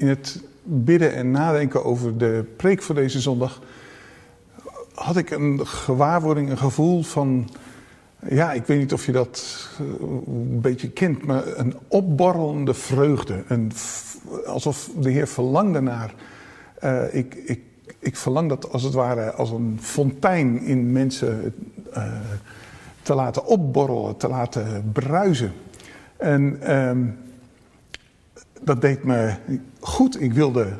in het bidden en nadenken over de preek voor deze zondag had ik een gewaarwording, een gevoel van, ja, ik weet niet of je dat eh, een beetje kent, maar een opborrelende vreugde. Een, alsof de Heer verlangde naar. Uh, ik, ik, ik verlang dat als het ware als een fontein in mensen uh, te laten opborrelen, te laten bruisen. En um, dat deed me goed. Ik wilde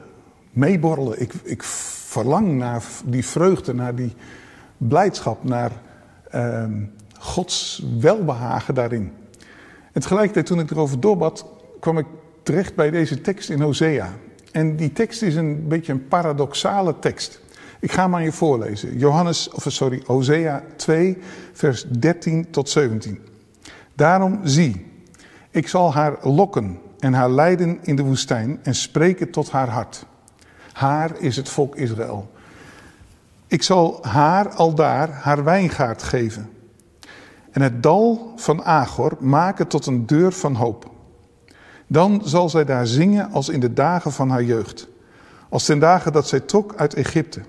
meeborrelen. Ik, ik verlang naar die vreugde, naar die blijdschap, naar uh, Gods welbehagen daarin. En tegelijkertijd, toen ik erover doorbad, kwam ik terecht bij deze tekst in Hosea. En die tekst is een beetje een paradoxale tekst. Ik ga hem aan je voorlezen. Johannes, of sorry, Hosea 2, vers 13 tot 17. Daarom zie, ik zal haar lokken en haar leiden in de woestijn en spreken tot haar hart. Haar is het volk Israël. Ik zal haar aldaar haar wijngaard geven. En het dal van Agor maken tot een deur van hoop. Dan zal zij daar zingen als in de dagen van haar jeugd. Als ten dagen dat zij trok uit Egypte.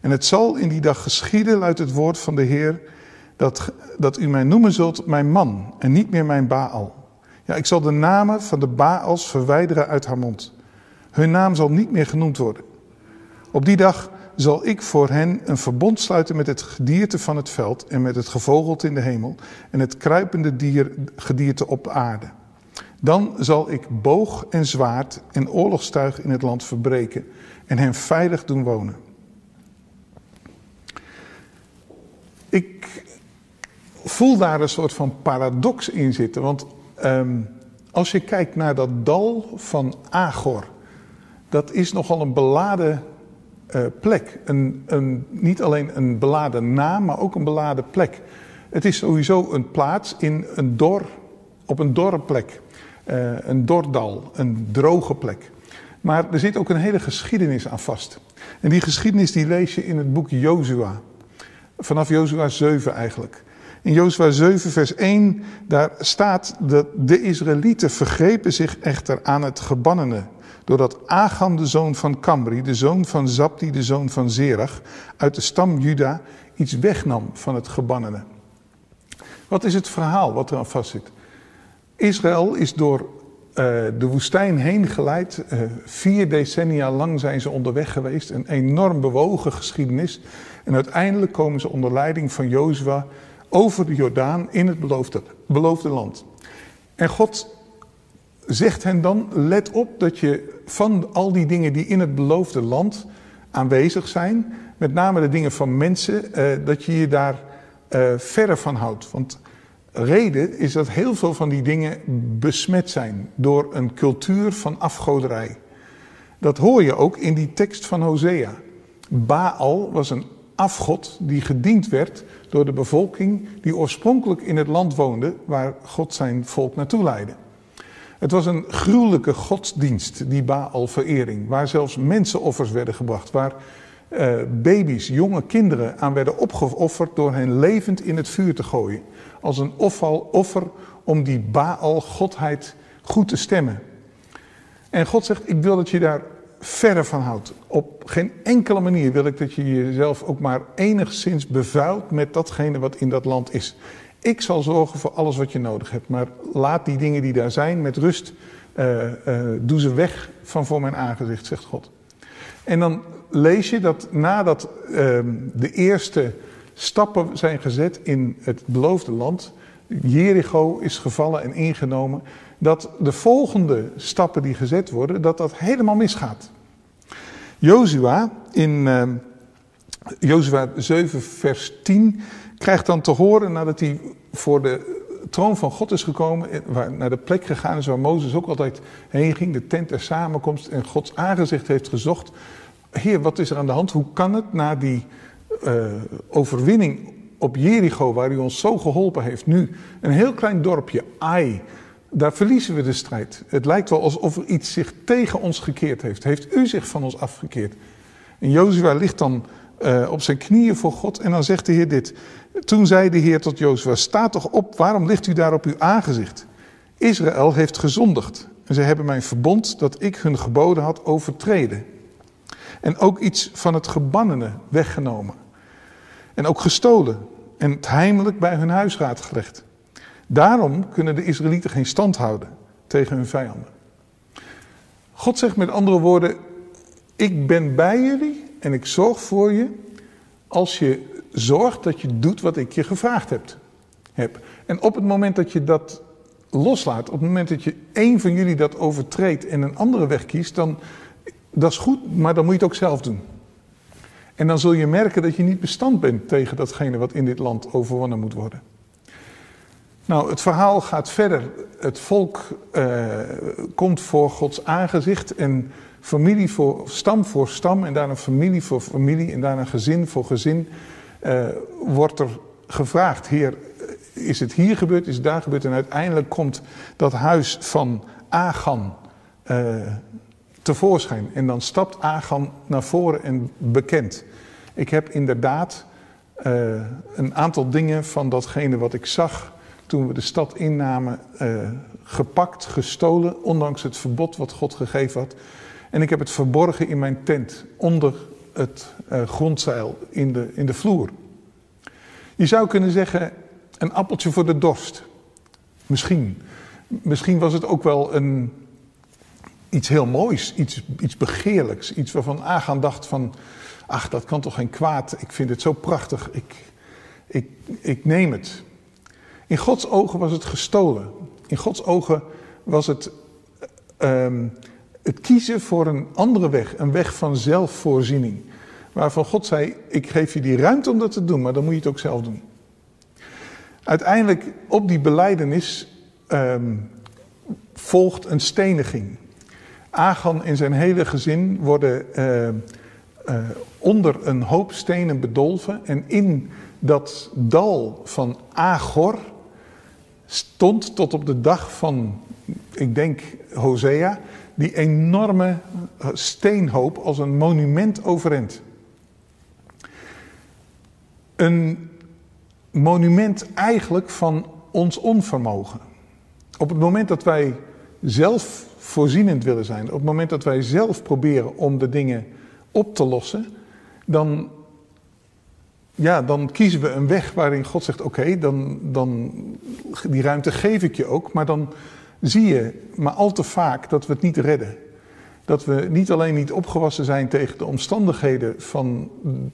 En het zal in die dag geschieden, luidt het woord van de Heer, dat, dat u mij noemen zult mijn man en niet meer mijn Baal. Ja, ik zal de namen van de Baals verwijderen uit haar mond. Hun naam zal niet meer genoemd worden. Op die dag zal ik voor hen een verbond sluiten met het gedierte van het veld en met het gevogelte in de hemel en het kruipende dier, gedierte op aarde. Dan zal ik boog en zwaard en oorlogstuig in het land verbreken en hen veilig doen wonen. Ik voel daar een soort van paradox in zitten, want um, als je kijkt naar dat dal van Agor, dat is nogal een beladen uh, plek. Een, een, niet alleen een beladen naam, maar ook een beladen plek. Het is sowieso een plaats in een dor, op een dorre plek. Uh, een dordal, een droge plek. Maar er zit ook een hele geschiedenis aan vast. En die geschiedenis die lees je in het boek Jozua. Vanaf Jozua 7 eigenlijk. In Jozua 7 vers 1, daar staat dat de Israëlieten vergrepen zich echter aan het gebannene doordat Agam de zoon van Kamri, de zoon van Zabdi, de zoon van Zerach, uit de stam Juda iets wegnam van het gebannene. Wat is het verhaal wat er aan vastzit? Israël is door uh, de woestijn heen geleid. Uh, vier decennia lang zijn ze onderweg geweest. Een enorm bewogen geschiedenis. En uiteindelijk komen ze onder leiding van Jozua over de Jordaan in het beloofde, beloofde land. En God zegt hen dan: let op dat je van al die dingen die in het beloofde land aanwezig zijn, met name de dingen van mensen, eh, dat je je daar eh, verre van houdt. Want reden is dat heel veel van die dingen besmet zijn door een cultuur van afgoderij. Dat hoor je ook in die tekst van Hosea. Baal was een afgod die gediend werd door de bevolking die oorspronkelijk in het land woonde waar God zijn volk naartoe leidde. Het was een gruwelijke godsdienst, die Baal-verering, waar zelfs mensenoffers werden gebracht, waar uh, baby's, jonge kinderen aan werden opgeofferd door hen levend in het vuur te gooien. Als een offer om die Baal-godheid goed te stemmen. En God zegt, ik wil dat je daar verre van houdt. Op geen enkele manier wil ik dat je jezelf ook maar enigszins bevuilt met datgene wat in dat land is. Ik zal zorgen voor alles wat je nodig hebt, maar laat die dingen die daar zijn met rust, uh, uh, doe ze weg van voor mijn aangezicht, zegt God. En dan lees je dat nadat uh, de eerste stappen zijn gezet in het beloofde land, Jericho is gevallen en ingenomen, dat de volgende stappen die gezet worden, dat dat helemaal misgaat. Jozua in ehm, Jozua 7 vers 10 krijgt dan te horen nadat hij voor de troon van God is gekomen, waar, naar de plek gegaan is waar Mozes ook altijd heen ging, de tent der samenkomst en Gods aangezicht heeft gezocht. Heer, wat is er aan de hand? Hoe kan het na die uh, overwinning op Jericho, waar u ons zo geholpen heeft, nu een heel klein dorpje, Ai, daar verliezen we de strijd. Het lijkt wel alsof er iets zich tegen ons gekeerd heeft. Heeft u zich van ons afgekeerd? En Jozua ligt dan uh, op zijn knieën voor God en dan zegt de Heer dit. Toen zei de Heer tot Jozua, sta toch op, waarom ligt u daar op uw aangezicht? Israël heeft gezondigd En ze hebben mijn verbond dat ik hun geboden had overtreden. En ook iets van het gebannene weggenomen. En ook gestolen. En het heimelijk bij hun huisraad gelegd. Daarom kunnen de Israëlieten geen stand houden tegen hun vijanden. God zegt met andere woorden: Ik ben bij jullie en ik zorg voor je als je zorgt dat je doet wat ik je gevraagd heb. heb. En op het moment dat je dat loslaat, op het moment dat je één van jullie dat overtreedt en een andere weg kiest, dan dat is goed, maar dan moet je het ook zelf doen. En dan zul je merken dat je niet bestand bent tegen datgene wat in dit land overwonnen moet worden. Nou, het verhaal gaat verder. Het volk uh, komt voor Gods aangezicht en familie voor stam voor stam en daarna familie voor familie en daarna gezin voor gezin uh, wordt er gevraagd, Heer, is het hier gebeurd, is het daar gebeurd? En uiteindelijk komt dat huis van Agan uh, tevoorschijn. En dan stapt Agan naar voren en bekend. Ik heb inderdaad een aantal dingen van datgene wat ik zag toen we de stad innamen, uh, gepakt, gestolen, ondanks het verbod wat God gegeven had. En ik heb het verborgen in mijn tent, onder het uh, grondzeil in de, in de vloer. Je zou kunnen zeggen, een appeltje voor de dorst. Misschien. Misschien was het ook wel een, iets heel moois, iets, iets begeerlijks. Iets waarvan Agan dacht van, ach dat kan toch geen kwaad. Ik vind het zo prachtig, ik, ik, ik neem het. In Gods ogen was het gestolen. In Gods ogen was het um, het kiezen voor een andere weg, een weg van zelfvoorziening. Waarvan God zei: Ik geef je die ruimte om dat te doen, maar dan moet je het ook zelf doen. Uiteindelijk op die beleidenis um, volgt een steniging. Agan en zijn hele gezin worden uh, uh, onder een hoop stenen bedolven. En in dat dal van Agor stond tot op de dag van, ik denk, Hosea, die enorme steenhoop als een monument overeind. Een monument eigenlijk van ons onvermogen. Op het moment dat wij zelf voorzienend willen zijn, op het moment dat wij zelf proberen om de dingen op te lossen, dan, ja, dan kiezen we een weg waarin God zegt: Oké, dan, dan die ruimte geef ik je ook, maar dan zie je maar al te vaak dat we het niet redden. Dat we niet alleen niet opgewassen zijn tegen de omstandigheden van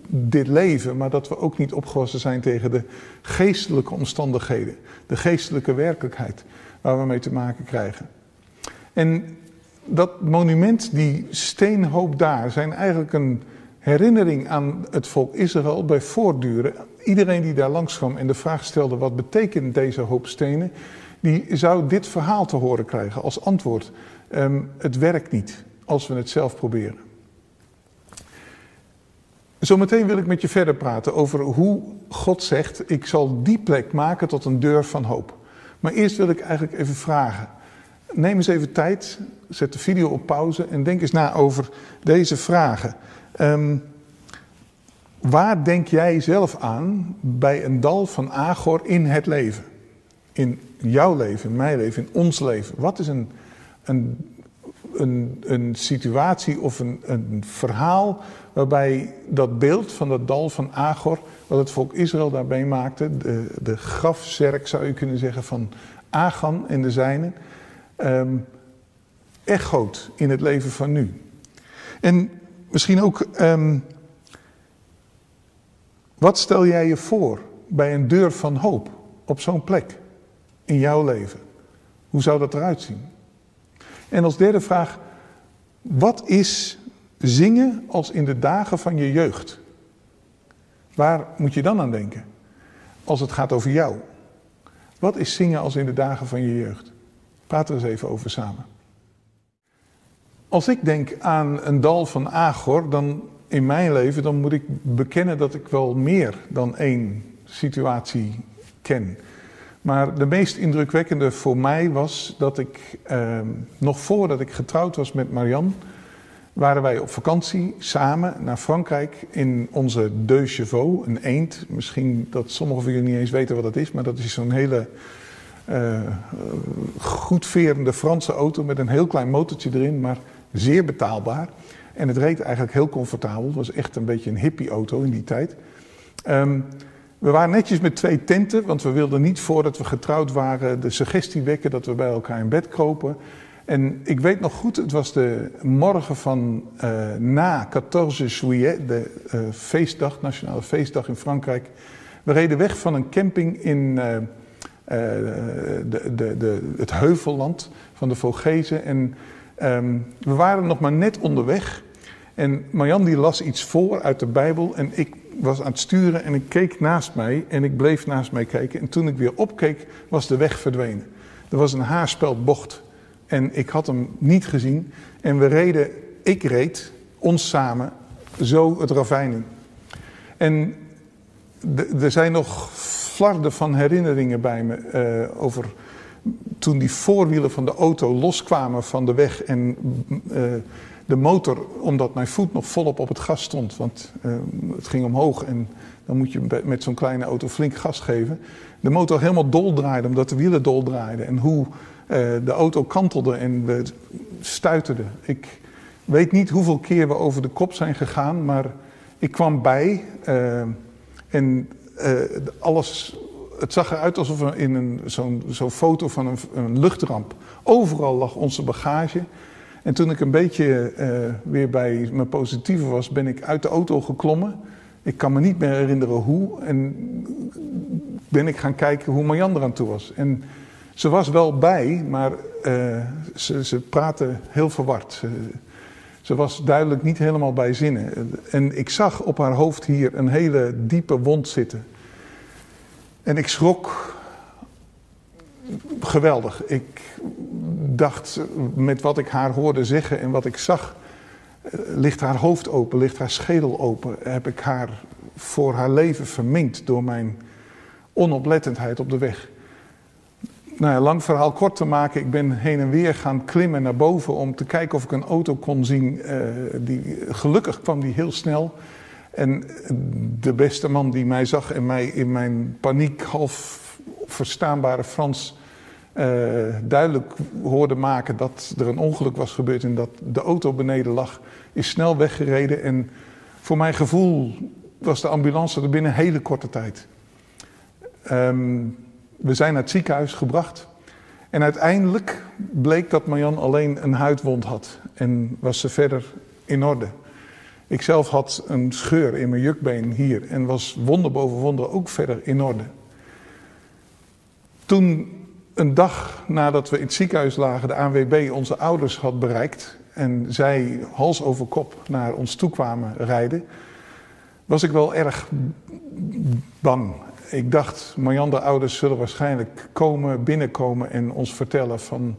dit leven, maar dat we ook niet opgewassen zijn tegen de geestelijke omstandigheden, de geestelijke werkelijkheid waar we mee te maken krijgen. En dat monument, die steenhoop daar, zijn eigenlijk een herinnering aan het volk Israël bij voortduren. Iedereen die daar langs kwam en de vraag stelde: wat betekent deze hoop stenen? Die zou dit verhaal te horen krijgen als antwoord. Um, het werkt niet als we het zelf proberen. Zometeen wil ik met je verder praten over hoe God zegt: Ik zal die plek maken tot een deur van hoop. Maar eerst wil ik eigenlijk even vragen. Neem eens even tijd, zet de video op pauze en denk eens na over deze vragen. Um, waar denk jij zelf aan bij een dal van Agor in het leven? In jouw leven, in mijn leven, in ons leven. Wat is een, een, een, een situatie of een, een verhaal waarbij dat beeld van dat dal van Agor, wat het volk Israël daarbij maakte, de, de grafzerk zou je kunnen zeggen van Agan en de zijnen, um, echoot in het leven van nu. En misschien ook, um, wat stel jij je voor bij een deur van hoop op zo'n plek in jouw leven? Hoe zou dat eruit zien? En als derde vraag, wat is zingen als in de dagen van je jeugd? Waar moet je dan aan denken? Als het gaat over jou. Wat is zingen als in de dagen van je jeugd? Praat er eens even over samen. Als ik denk aan een dal van Agor, dan in mijn leven, dan moet ik bekennen dat ik wel meer dan één situatie ken. Maar de meest indrukwekkende voor mij was dat ik, eh, nog voordat ik getrouwd was met Marianne, waren wij op vakantie samen naar Frankrijk in onze Deux Chevaux, een eend. Misschien dat sommigen van jullie niet eens weten wat dat is, maar dat is zo'n hele goed verende Franse auto met een heel klein motortje erin, maar zeer betaalbaar. En het reed eigenlijk heel comfortabel. Het was echt een beetje een hippie auto in die tijd. Um, we waren netjes met twee tenten, want we wilden niet voordat we getrouwd waren de suggestie wekken dat we bij elkaar in bed kropen. En ik weet nog goed, het was de morgen van uh, na 14 juillet, de uh, feestdag, nationale feestdag in Frankrijk. We reden weg van een camping in uh, de, de, de, het heuvelland van de Vogezen. En um, we waren nog maar net onderweg. En Marjan die las iets voor uit de Bijbel en ik was aan het sturen en ik keek naast mij en ik bleef naast mij kijken. En toen ik weer opkeek, was de weg verdwenen. Er was een haarspelbocht en ik had hem niet gezien. En we reden, ik reed, ons samen, zo het ravijn in. En er zijn nog flarden van herinneringen bij me uh, over toen die voorwielen van de auto loskwamen van de weg en uh, de motor, omdat mijn voet nog volop op het gas stond, want uh, het ging omhoog en dan moet je met zo'n kleine auto flink gas geven. De motor helemaal dol draaide, omdat de wielen dol draaiden. En hoe uh, de auto kantelde en we stuiterden. Ik weet niet hoeveel keer we over de kop zijn gegaan, maar ik kwam bij en alles. Het zag eruit alsof er in zo'n zo foto van een, een luchtramp. Overal lag onze bagage. En toen ik een beetje uh, weer bij mijn positieve was, ben ik uit de auto geklommen. Ik kan me niet meer herinneren hoe. En ben ik gaan kijken hoe Marjan eraan toe was. En ze was wel bij, maar uh, ze, ze praatte heel verward. Ze was duidelijk niet helemaal bij zinnen. En ik zag op haar hoofd hier een hele diepe wond zitten. En ik schrok geweldig. Ik dacht, met wat ik haar hoorde zeggen en wat ik zag, eh, ligt haar hoofd open, ligt haar schedel open. Heb ik haar voor haar leven verminkt door mijn onoplettendheid op de weg. Nou ja, lang verhaal kort te maken, ik ben heen en weer gaan klimmen naar boven om te kijken of ik een auto kon zien. Uh, die, gelukkig kwam die heel snel. En de beste man die mij zag en mij in mijn paniek half verstaanbare Frans uh, duidelijk hoorde maken dat er een ongeluk was gebeurd en dat de auto beneden lag, is snel weggereden. En voor mijn gevoel was de ambulance er binnen een hele korte tijd. Um, we zijn naar het ziekenhuis gebracht. En uiteindelijk bleek dat Marjan alleen een huidwond had en was ze verder in orde. Ik zelf had een scheur in mijn jukbeen hier en was wonder boven wonder ook verder in orde. Toen een dag nadat we in het ziekenhuis lagen, de ANWB onze ouders had bereikt en zij hals over kop naar ons toe kwamen rijden, was ik wel erg bang. Ik dacht, Marjan de ouders zullen waarschijnlijk komen, binnenkomen en ons vertellen van...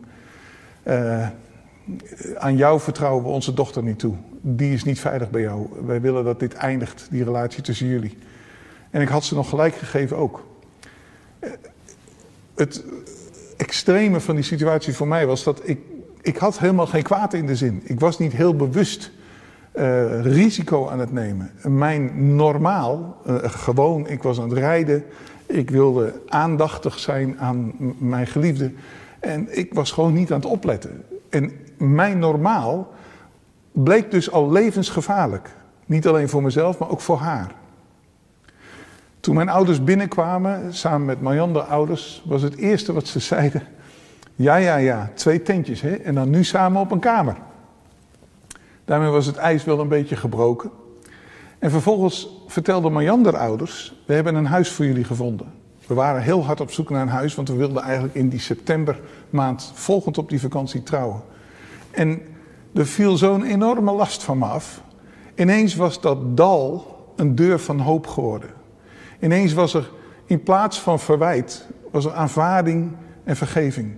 Uh, aan jou vertrouwen we onze dochter niet toe. Die is niet veilig bij jou. Wij willen dat dit eindigt, die relatie tussen jullie. En ik had ze nog gelijk gegeven ook. Het extreme van die situatie voor mij was dat ik, ik had helemaal geen kwaad in de zin. Ik was niet heel bewust uh, risico aan het nemen. Mijn normaal, uh, gewoon, ik was aan het rijden. Ik wilde aandachtig zijn aan mijn geliefde. En ik was gewoon niet aan het opletten. En mijn normaal bleek dus al levensgevaarlijk. Niet alleen voor mezelf, maar ook voor haar. Toen mijn ouders binnenkwamen, samen met Marjan de ouders, was het eerste wat ze zeiden: Ja, ja, ja, twee tentjes, hè? En dan nu samen op een kamer. Daarmee was het ijs wel een beetje gebroken. En vervolgens vertelde Marjan de ouders: We hebben een huis voor jullie gevonden. We waren heel hard op zoek naar een huis, want we wilden eigenlijk in die septembermaand volgend op die vakantie trouwen. En er viel zo'n enorme last van me af. Ineens was dat dal een deur van hoop geworden. Ineens was er in plaats van verwijt, was er aanvaarding en vergeving.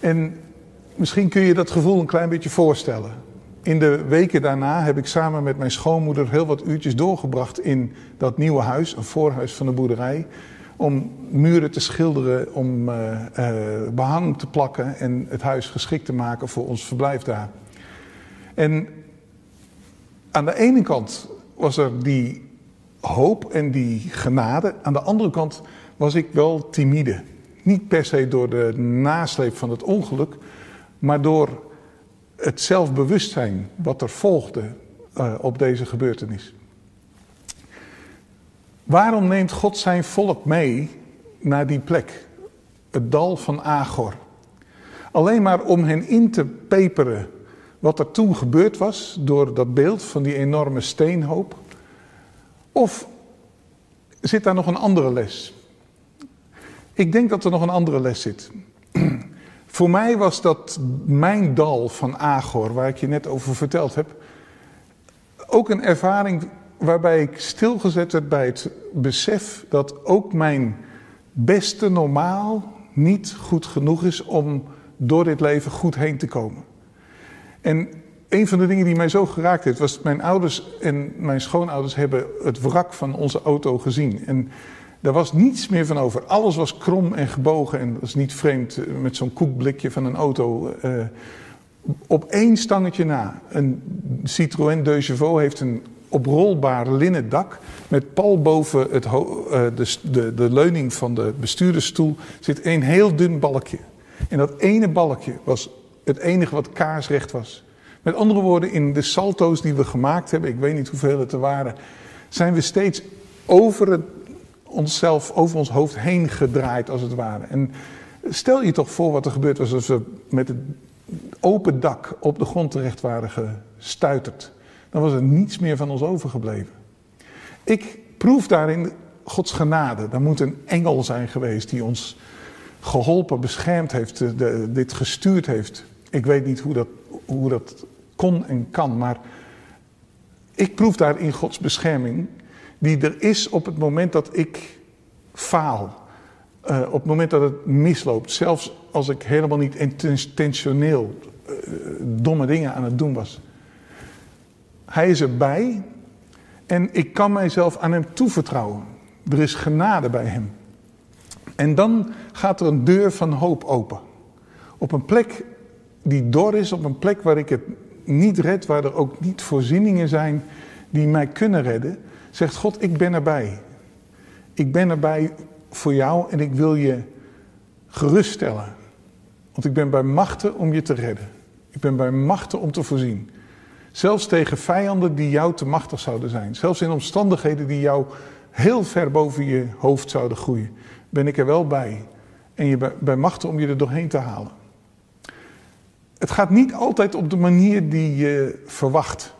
En misschien kun je dat gevoel een klein beetje voorstellen. In de weken daarna heb ik samen met mijn schoonmoeder heel wat uurtjes doorgebracht in dat nieuwe huis, een voorhuis van de boerderij. Om muren te schilderen, om uh, uh, behang te plakken en het huis geschikt te maken voor ons verblijf daar. En aan de ene kant was er die hoop en die genade. Aan de andere kant was ik wel timide. Niet per se door de nasleep van het ongeluk, maar door het zelfbewustzijn wat er volgde uh, op deze gebeurtenis. Waarom neemt God zijn volk mee naar die plek, het dal van Agor? Alleen maar om hen in te peperen wat er toen gebeurd was door dat beeld van die enorme steenhoop? Of zit daar nog een andere les? Ik denk dat er nog een andere les zit. Voor mij was dat mijn dal van Agor, waar ik je net over verteld heb, ook een ervaring waarbij ik stilgezet werd bij het besef dat ook mijn beste normaal niet goed genoeg is om door dit leven goed heen te komen. En een van de dingen die mij zo geraakt heeft, was mijn ouders en mijn schoonouders hebben het wrak van onze auto gezien. En daar was niets meer van over. Alles was krom en gebogen en dat is niet vreemd eh, met zo'n koekblikje van een auto. Uh, op één stangetje na. Een Citroën De Chevaux heeft een oprolbaar linnen dak. Met pal boven het uh, de, de, de leuning van de bestuurdersstoel zit een heel dun balkje. En dat ene balkje was het enige wat kaarsrecht was. Met andere woorden, in de salto's die we gemaakt hebben, ik weet niet hoeveel het er waren, zijn we steeds over het, onszelf, over ons hoofd heen gedraaid als het ware. En stel je toch voor wat er gebeurd was als we met het open dak op de grond terecht waren gestuiterd. Dan was er niets meer van ons overgebleven. Ik proef daarin Gods genade. Daar moet een engel zijn geweest die ons geholpen, beschermd heeft, de, dit gestuurd heeft. Ik weet niet hoe dat, hoe dat kon en kan, maar ik proef daarin Gods bescherming, die er is op het moment dat ik faal. Uh, op het moment dat het misloopt, zelfs als ik helemaal niet intentioneel uh, domme dingen aan het doen was. Hij is erbij en ik kan mijzelf aan hem toevertrouwen. Er is genade bij hem. En dan gaat er een deur van hoop open. Op een plek die dor is, op een plek waar ik het niet red, waar er ook niet voorzieningen zijn die mij kunnen redden, zegt God, ik ben erbij. Ik ben erbij voor jou en ik wil je geruststellen. Want ik ben bij machten om je te redden. Ik ben bij machten om te voorzien. Zelfs tegen vijanden die jou te machtig zouden zijn. Zelfs in omstandigheden die jou heel ver boven je hoofd zouden groeien ben ik er wel bij. En je bij machten om je er doorheen te halen. Het gaat niet altijd op de manier die je verwacht.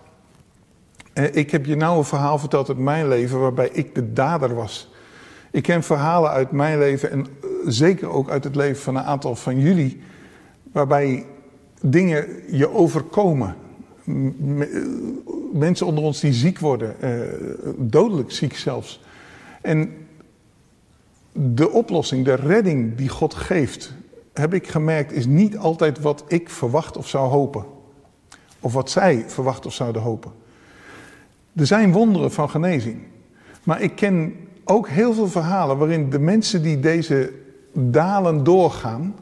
Eh, ik heb je nou een verhaal verteld uit mijn leven waarbij ik de dader was. Ik ken verhalen uit mijn leven en eh, zeker ook uit het leven van een aantal van jullie, waarbij dingen je overkomen. Eh, mensen onder ons die ziek worden, dodelijk ziek zelfs. En de oplossing, de redding die God geeft, heb ik gemerkt, is niet altijd wat ik verwacht of zou hopen. Of wat zij verwacht of zouden hopen. Er zijn wonderen van genezing. Maar ik ken ook heel veel verhalen waarin de mensen die deze dalen doorgaan,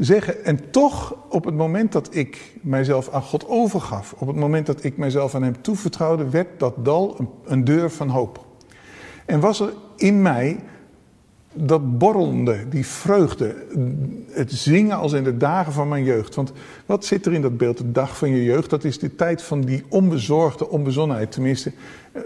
zeggen, en toch op het moment dat ik mijzelf aan God overgaf, op het moment dat ik mijzelf aan Hem toevertrouwde, werd dat dal een, een deur van hoop. En was er in mij dat borrelende, die vreugde, het zingen als in de dagen van mijn jeugd. Want wat zit er in dat beeld, de dag van je jeugd? Dat is de tijd van die onbezorgde onbezonnenheid. Tenminste, eh,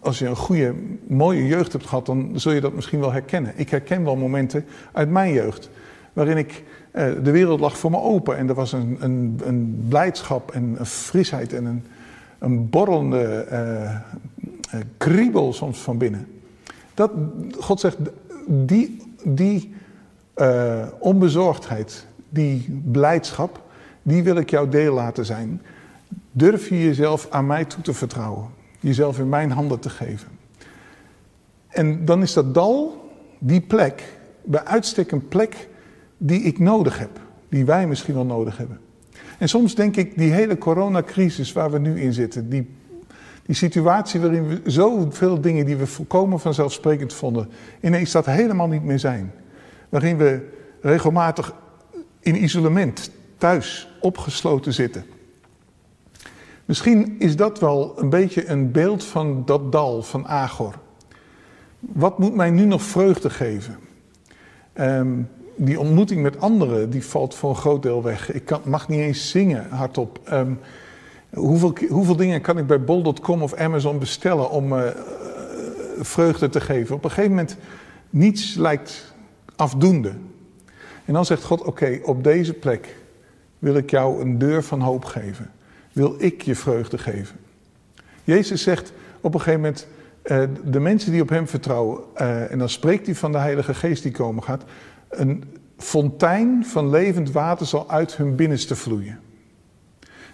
als je een goede, mooie jeugd hebt gehad, dan zul je dat misschien wel herkennen. Ik herken wel momenten uit mijn jeugd, waarin ik, eh, de wereld lag voor me open. En er was een, een, een blijdschap en een frisheid en een, een borrelende uh, kriebel soms van binnen. Dat, God zegt, die, die onbezorgdheid, die blijdschap, die wil ik jouw deel laten zijn. Durf je jezelf aan mij toe te vertrouwen, jezelf in mijn handen te geven. En dan is dat dal, die plek, bij uitstek een plek die ik nodig heb, die wij misschien wel nodig hebben. En soms denk ik, die hele coronacrisis waar we nu in zitten, die die situatie waarin we zoveel dingen die we volkomen vanzelfsprekend vonden, ineens dat helemaal niet meer zijn. Waarin we regelmatig in isolement, thuis, opgesloten zitten. Misschien is dat wel een beetje een beeld van dat dal van Agor. Wat moet mij nu nog vreugde geven? Ehm, die ontmoeting met anderen, die valt voor een groot deel weg. Ik kan, mag niet eens zingen hardop. Ehm, hoeveel, hoeveel dingen kan ik bij bol.com of Amazon bestellen om uh, vreugde te geven? Op een gegeven moment, niets lijkt afdoende. En dan zegt God, oké, op deze plek wil ik jou een deur van hoop geven. Wil ik je vreugde geven. Jezus zegt op een gegeven moment, uh, de mensen die op hem vertrouwen, uh, en dan spreekt hij van de Heilige Geest die komen gaat, een fontein van levend water zal uit hun binnenste vloeien.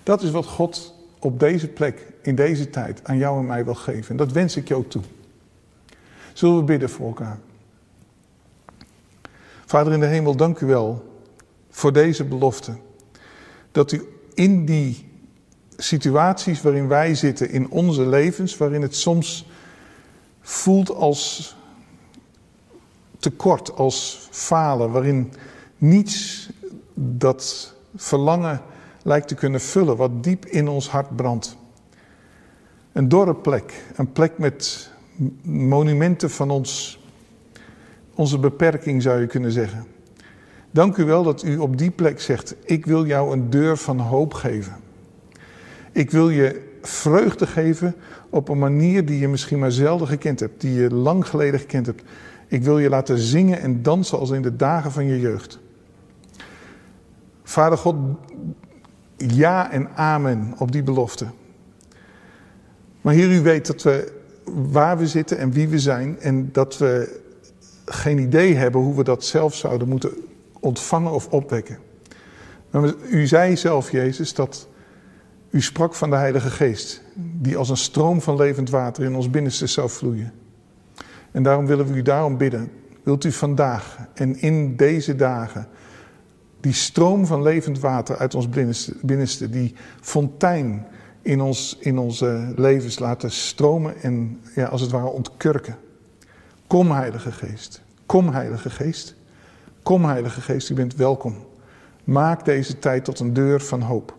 Dat is wat God op deze plek, in deze tijd, aan jou en mij wil geven. En dat wens ik je ook toe. Zullen we bidden voor elkaar? Vader in de hemel, dank u wel voor deze belofte. Dat u in die situaties waarin wij zitten, in onze levens, waarin het soms voelt als tekort, als falen, waarin niets dat verlangen lijkt te kunnen vullen, wat diep in ons hart brandt. Een dorre plek, een plek met monumenten van ons, onze beperking zou je kunnen zeggen. Dank u wel dat u op die plek zegt, ik wil jou een deur van hoop geven. Ik wil je vreugde geven op een manier die je misschien maar zelden gekend hebt, die je lang geleden gekend hebt. Ik wil je laten zingen en dansen als in de dagen van je jeugd. Vader God, ja en amen op die belofte. Maar hier u weet dat we waar we zitten en wie we zijn en dat we geen idee hebben hoe we dat zelf zouden moeten ontvangen of opwekken. U zei zelf, Jezus, dat u sprak van de Heilige Geest, die als een stroom van levend water in ons binnenste zou vloeien. En daarom willen we u daarom bidden. Wilt u vandaag en in deze dagen die stroom van levend water uit ons binnenste, die fontein in, ons, in onze levens laten stromen en ja, als het ware ontkurken. Kom Heilige Geest, kom Heilige Geest, kom Heilige Geest, u bent welkom. Maak deze tijd tot een deur van hoop.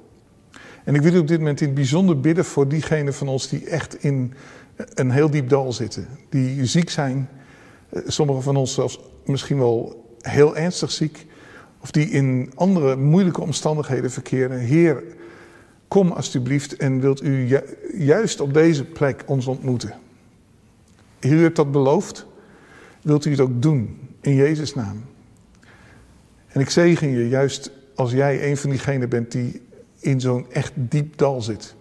En ik wil op dit moment in het bijzonder bidden voor diegenen van ons die echt in een heel diep dal zitten. Die ziek zijn, eh, sommigen van ons zelfs misschien wel heel ernstig ziek. Of die in andere moeilijke omstandigheden verkeren. Heer, kom alstublieft en wilt u juist op deze plek ons ontmoeten. U hebt dat beloofd. Wilt u het ook doen in Jezus' naam. En ik zegen je juist als jij een van diegenen bent die in zo'n echt diep dal zit.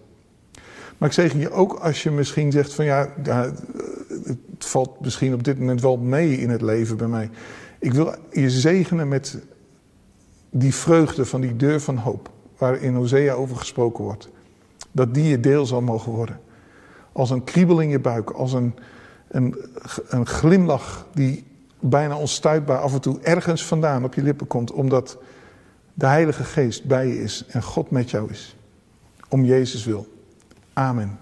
Maar ik zeg je ook als je misschien zegt van ja, het valt misschien op dit moment wel mee in het leven bij mij. Ik wil je zegenen met die vreugde van die deur van hoop, waar in Hosea over gesproken wordt. Dat die je deel zal mogen worden. Als een kriebel in je buik, als een, een, een glimlach die bijna onstuitbaar af en toe ergens vandaan op je lippen komt, omdat de Heilige Geest bij je is en God met jou is. Om Jezus wil. Amen.